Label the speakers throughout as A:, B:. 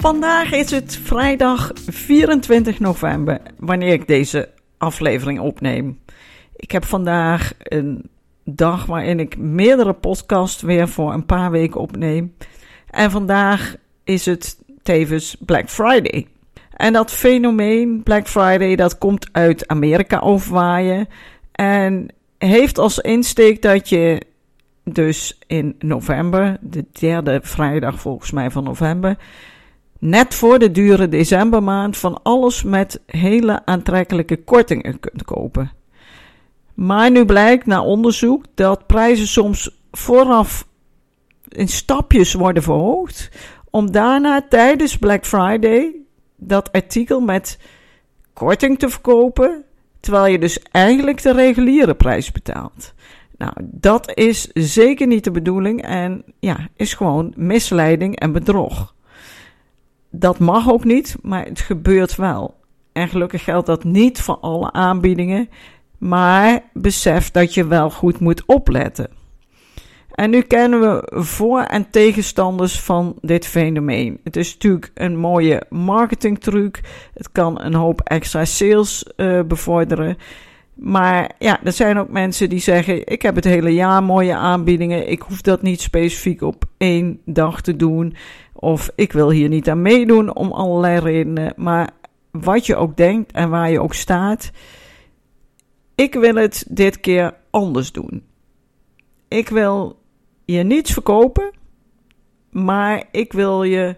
A: Vandaag is het vrijdag 24 november, wanneer ik deze aflevering opneem. Ik heb vandaag een dag waarin ik meerdere podcasts weer voor een paar weken opneem. En vandaag is het tevens Black Friday. En dat fenomeen Black Friday, dat komt uit Amerika overwaaien. En heeft als insteek dat je dus in november, de derde vrijdag volgens mij van november, net voor de dure decembermaand van alles met hele aantrekkelijke kortingen kunt kopen. Maar nu blijkt na onderzoek dat prijzen soms vooraf in stapjes worden verhoogd, om daarna tijdens Black Friday dat artikel met korting te verkopen, terwijl je dus eigenlijk de reguliere prijs betaalt. Nou, dat is zeker niet de bedoeling en ja, is gewoon misleiding en bedrog. Dat mag ook niet, maar het gebeurt wel. En gelukkig geldt dat niet voor alle aanbiedingen, maar besef dat je wel goed moet opletten. En nu kennen we voor- en tegenstanders van dit fenomeen. Het is natuurlijk een mooie marketingtruc. Het kan een hoop extra sales uh, bevorderen. Maar ja, er zijn ook mensen die zeggen: Ik heb het hele jaar mooie aanbiedingen. Ik hoef dat niet specifiek op één dag te doen. Of ik wil hier niet aan meedoen om allerlei redenen. Maar wat je ook denkt en waar je ook staat, ik wil het dit keer anders doen. Ik wil je niets verkopen, maar ik wil je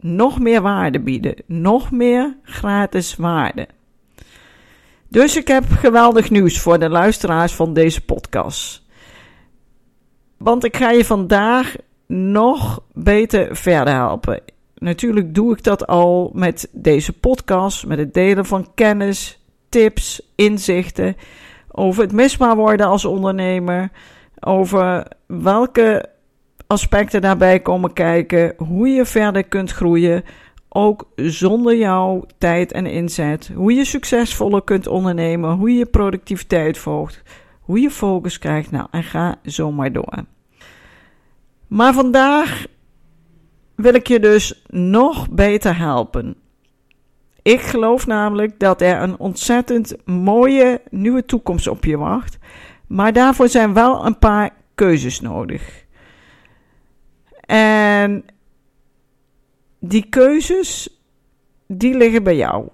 A: nog meer waarde bieden, nog meer gratis waarde. Dus ik heb geweldig nieuws voor de luisteraars van deze podcast. Want ik ga je vandaag nog beter verder helpen. Natuurlijk doe ik dat al met deze podcast, met het delen van kennis, tips, inzichten over het misbaar worden als ondernemer, over welke aspecten daarbij komen kijken, hoe je verder kunt groeien, ook zonder jouw tijd en inzet, hoe je succesvoller kunt ondernemen, hoe je productiviteit volgt, hoe je focus krijgt, nou en ga zo maar door. Maar vandaag wil ik je dus nog beter helpen. Ik geloof namelijk dat er een ontzettend mooie nieuwe toekomst op je wacht. Maar daarvoor zijn wel een paar keuzes nodig. En die keuzes, die liggen bij jou.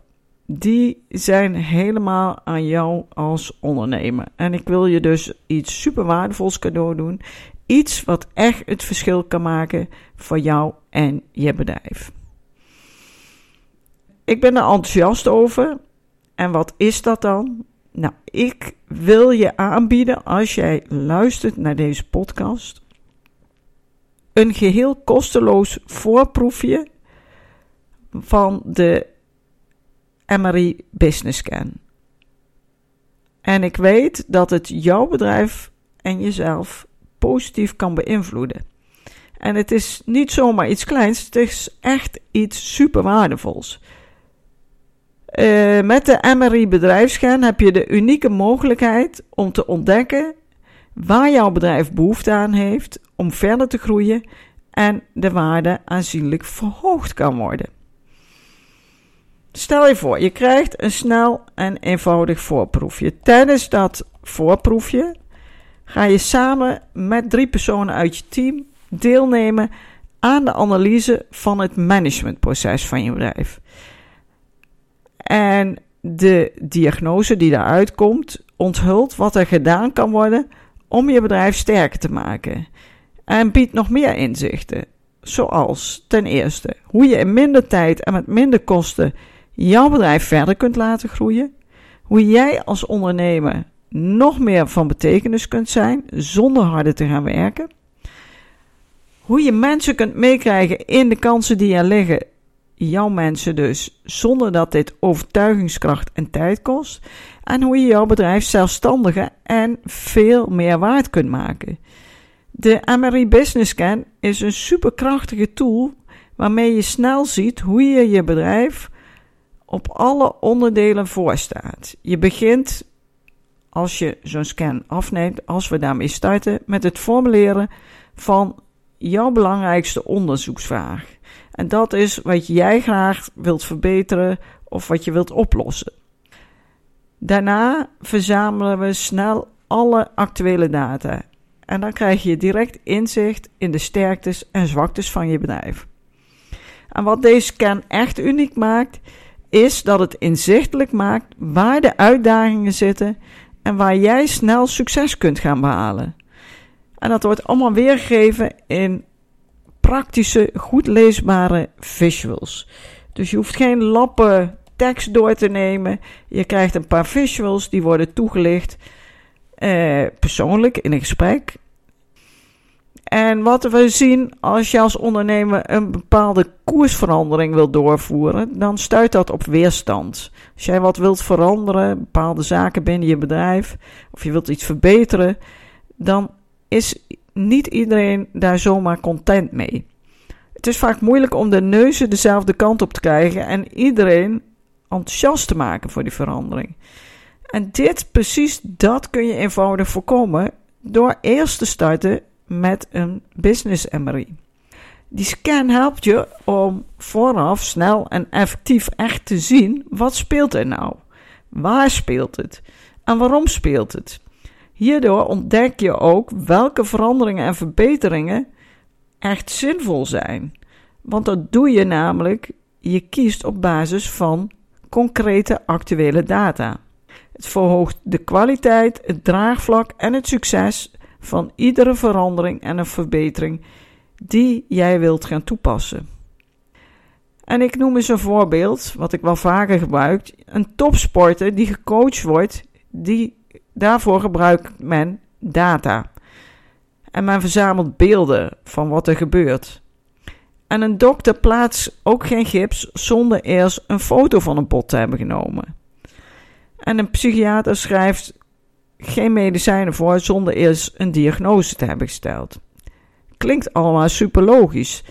A: Die zijn helemaal aan jou als ondernemer. En ik wil je dus iets super waardevols cadeau doen. Iets wat echt het verschil kan maken voor jou en je bedrijf. Ik ben er enthousiast over. En wat is dat dan? Nou, ik wil je aanbieden als jij luistert naar deze podcast. Een geheel kosteloos voorproefje van de MRI Business Scan. En ik weet dat het jouw bedrijf en jezelf positief kan beïnvloeden. En het is niet zomaar iets kleins, het is echt iets super waardevols. Uh, met de MRI bedrijfsscan heb je de unieke mogelijkheid om te ontdekken waar jouw bedrijf behoefte aan heeft om verder te groeien en de waarde aanzienlijk verhoogd kan worden. Stel je voor, je krijgt een snel en eenvoudig voorproefje. Tijdens dat voorproefje ga je samen met drie personen uit je team deelnemen aan de analyse van het managementproces van je bedrijf. En de diagnose die daaruit komt, onthult wat er gedaan kan worden om je bedrijf sterker te maken. En biedt nog meer inzichten, zoals ten eerste hoe je in minder tijd en met minder kosten jouw bedrijf verder kunt laten groeien, hoe jij als ondernemer nog meer van betekenis kunt zijn zonder harder te gaan werken. Hoe je mensen kunt meekrijgen in de kansen die er liggen, jouw mensen dus, zonder dat dit overtuigingskracht en tijd kost. En hoe je jouw bedrijf zelfstandiger en veel meer waard kunt maken. De MRI Business Scan is een superkrachtige tool waarmee je snel ziet hoe je je bedrijf op alle onderdelen voorstaat. Je begint als je zo'n scan afneemt, als we daarmee starten, met het formuleren van jouw belangrijkste onderzoeksvraag. En dat is wat jij graag wilt verbeteren of wat je wilt oplossen. Daarna verzamelen we snel alle actuele data. En dan krijg je direct inzicht in de sterktes en zwaktes van je bedrijf. En wat deze scan echt uniek maakt, is dat het inzichtelijk maakt waar de uitdagingen zitten en waar jij snel succes kunt gaan behalen. En dat wordt allemaal weergegeven in praktische, goed leesbare visuals. Dus je hoeft geen lappen tekst door te nemen. Je krijgt een paar visuals die worden toegelicht eh, persoonlijk in een gesprek. En wat we zien als je als ondernemer een bepaalde koersverandering wil doorvoeren, dan stuit dat op weerstand. Als jij wat wilt veranderen, bepaalde zaken binnen je bedrijf, of je wilt iets verbeteren, dan is niet iedereen daar zomaar content mee. Het is vaak moeilijk om de neuzen dezelfde kant op te krijgen en iedereen enthousiast te maken voor die verandering. En dit, precies dat kun je eenvoudig voorkomen door eerst te starten met een business MRI. Die scan helpt je om vooraf snel en effectief echt te zien wat speelt er nou. Waar speelt het? En waarom speelt het? Hierdoor ontdek je ook welke veranderingen en verbeteringen echt zinvol zijn. Want dat doe je namelijk, je kiest op basis van concrete actuele data. Het verhoogt de kwaliteit, het draagvlak en het succes van iedere verandering en een verbetering die jij wilt gaan toepassen. En ik noem eens een voorbeeld, wat ik wel vaker gebruik: een topsporter die gecoacht wordt, die, daarvoor gebruikt men data. En men verzamelt beelden van wat er gebeurt. En een dokter plaatst ook geen gips zonder eerst een foto van een bot te hebben genomen. En een psychiater schrijft geen medicijnen voor zonder eerst een diagnose te hebben gesteld. Klinkt allemaal super logisch.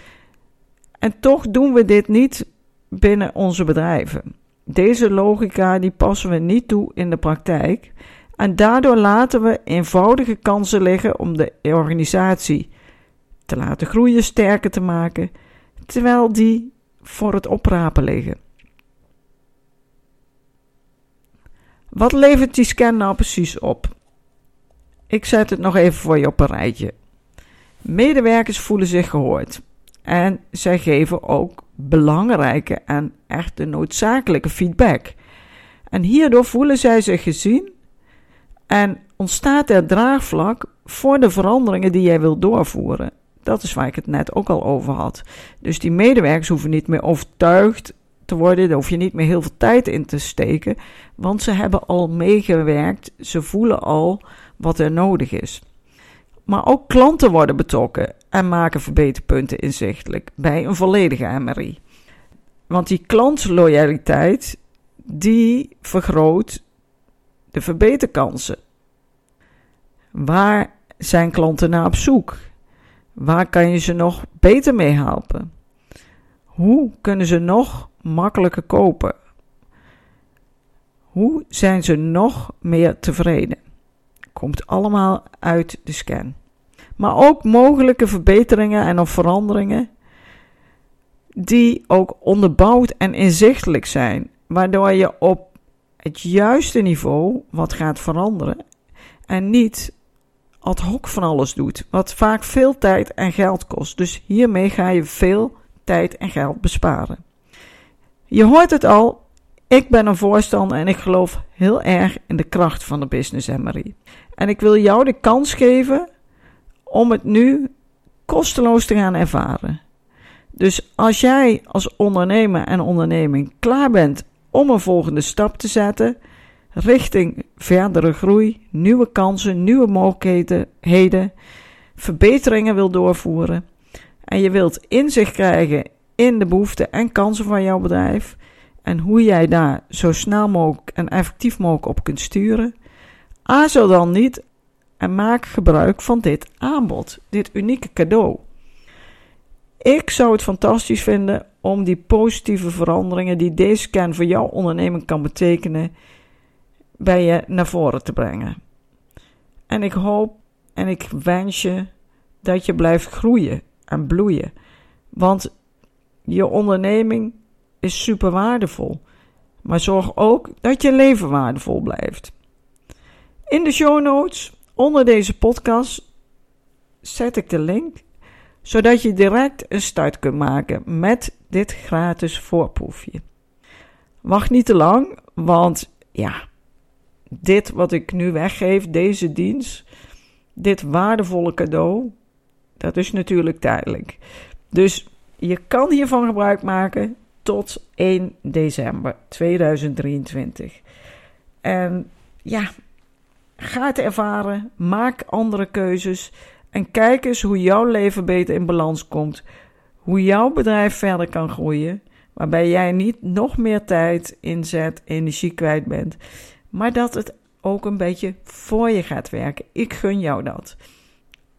A: En toch doen we dit niet binnen onze bedrijven. Deze logica die passen we niet toe in de praktijk en daardoor laten we eenvoudige kansen liggen om de organisatie te laten groeien, sterker te maken, terwijl die voor het oprapen liggen. Wat levert die scan nou precies op? Ik zet het nog even voor je op een rijtje. Medewerkers voelen zich gehoord en zij geven ook belangrijke en echte noodzakelijke feedback. En hierdoor voelen zij zich gezien en ontstaat er draagvlak voor de veranderingen die jij wilt doorvoeren. Dat is waar ik het net ook al over had. Dus die medewerkers hoeven niet meer overtuigd worden. Daar hoef je niet meer heel veel tijd in te steken. Want ze hebben al meegewerkt. Ze voelen al wat er nodig is. Maar ook klanten worden betrokken en maken verbeterpunten inzichtelijk bij een volledige MRI. Want die klantloyaliteit die vergroot de verbeterkansen. Waar zijn klanten naar op zoek? Waar kan je ze nog beter mee helpen? Hoe kunnen ze nog makkelijker kopen? Hoe zijn ze nog meer tevreden? Komt allemaal uit de scan. Maar ook mogelijke verbeteringen en of veranderingen die ook onderbouwd en inzichtelijk zijn, waardoor je op het juiste niveau wat gaat veranderen en niet ad hoc van alles doet, wat vaak veel tijd en geld kost. Dus hiermee ga je veel tijd en geld besparen. Je hoort het al, ik ben een voorstander en ik geloof heel erg in de kracht van de business MRI. En ik wil jou de kans geven om het nu kosteloos te gaan ervaren. Dus als jij als ondernemer en onderneming klaar bent om een volgende stap te zetten, richting verdere groei, nieuwe kansen, nieuwe mogelijkheden, verbeteringen wil doorvoeren en je wilt inzicht krijgen in de behoeften en kansen van jouw bedrijf en hoe jij daar zo snel mogelijk en effectief mogelijk op kunt sturen, aarzel dan niet en maak gebruik van dit aanbod, dit unieke cadeau. Ik zou het fantastisch vinden om die positieve veranderingen die deze scan voor jouw onderneming kan betekenen, bij je naar voren te brengen. En ik hoop en ik wens je dat je blijft groeien en bloeien. Want je onderneming is super waardevol. Maar zorg ook dat je leven waardevol blijft. In de show notes onder deze podcast zet ik de link zodat je direct een start kunt maken met dit gratis voorproefje. Wacht niet te lang, want ja, dit wat ik nu weggeef, deze dienst, dit waardevolle cadeau, dat is natuurlijk tijdelijk. Dus je kan hiervan gebruik maken tot 1 december 2023. En ja, ga het ervaren, maak andere keuzes en kijk eens hoe jouw leven beter in balans komt. Hoe jouw bedrijf verder kan groeien. Waarbij jij niet nog meer tijd, inzet, energie kwijt bent. Maar dat het ook een beetje voor je gaat werken. Ik gun jou dat.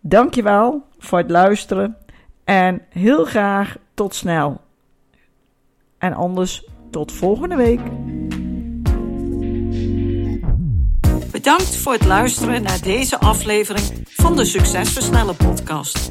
A: Dankjewel voor het luisteren. En heel graag tot snel. En anders tot volgende week. Bedankt voor het luisteren naar deze aflevering van de Succesversnellen podcast.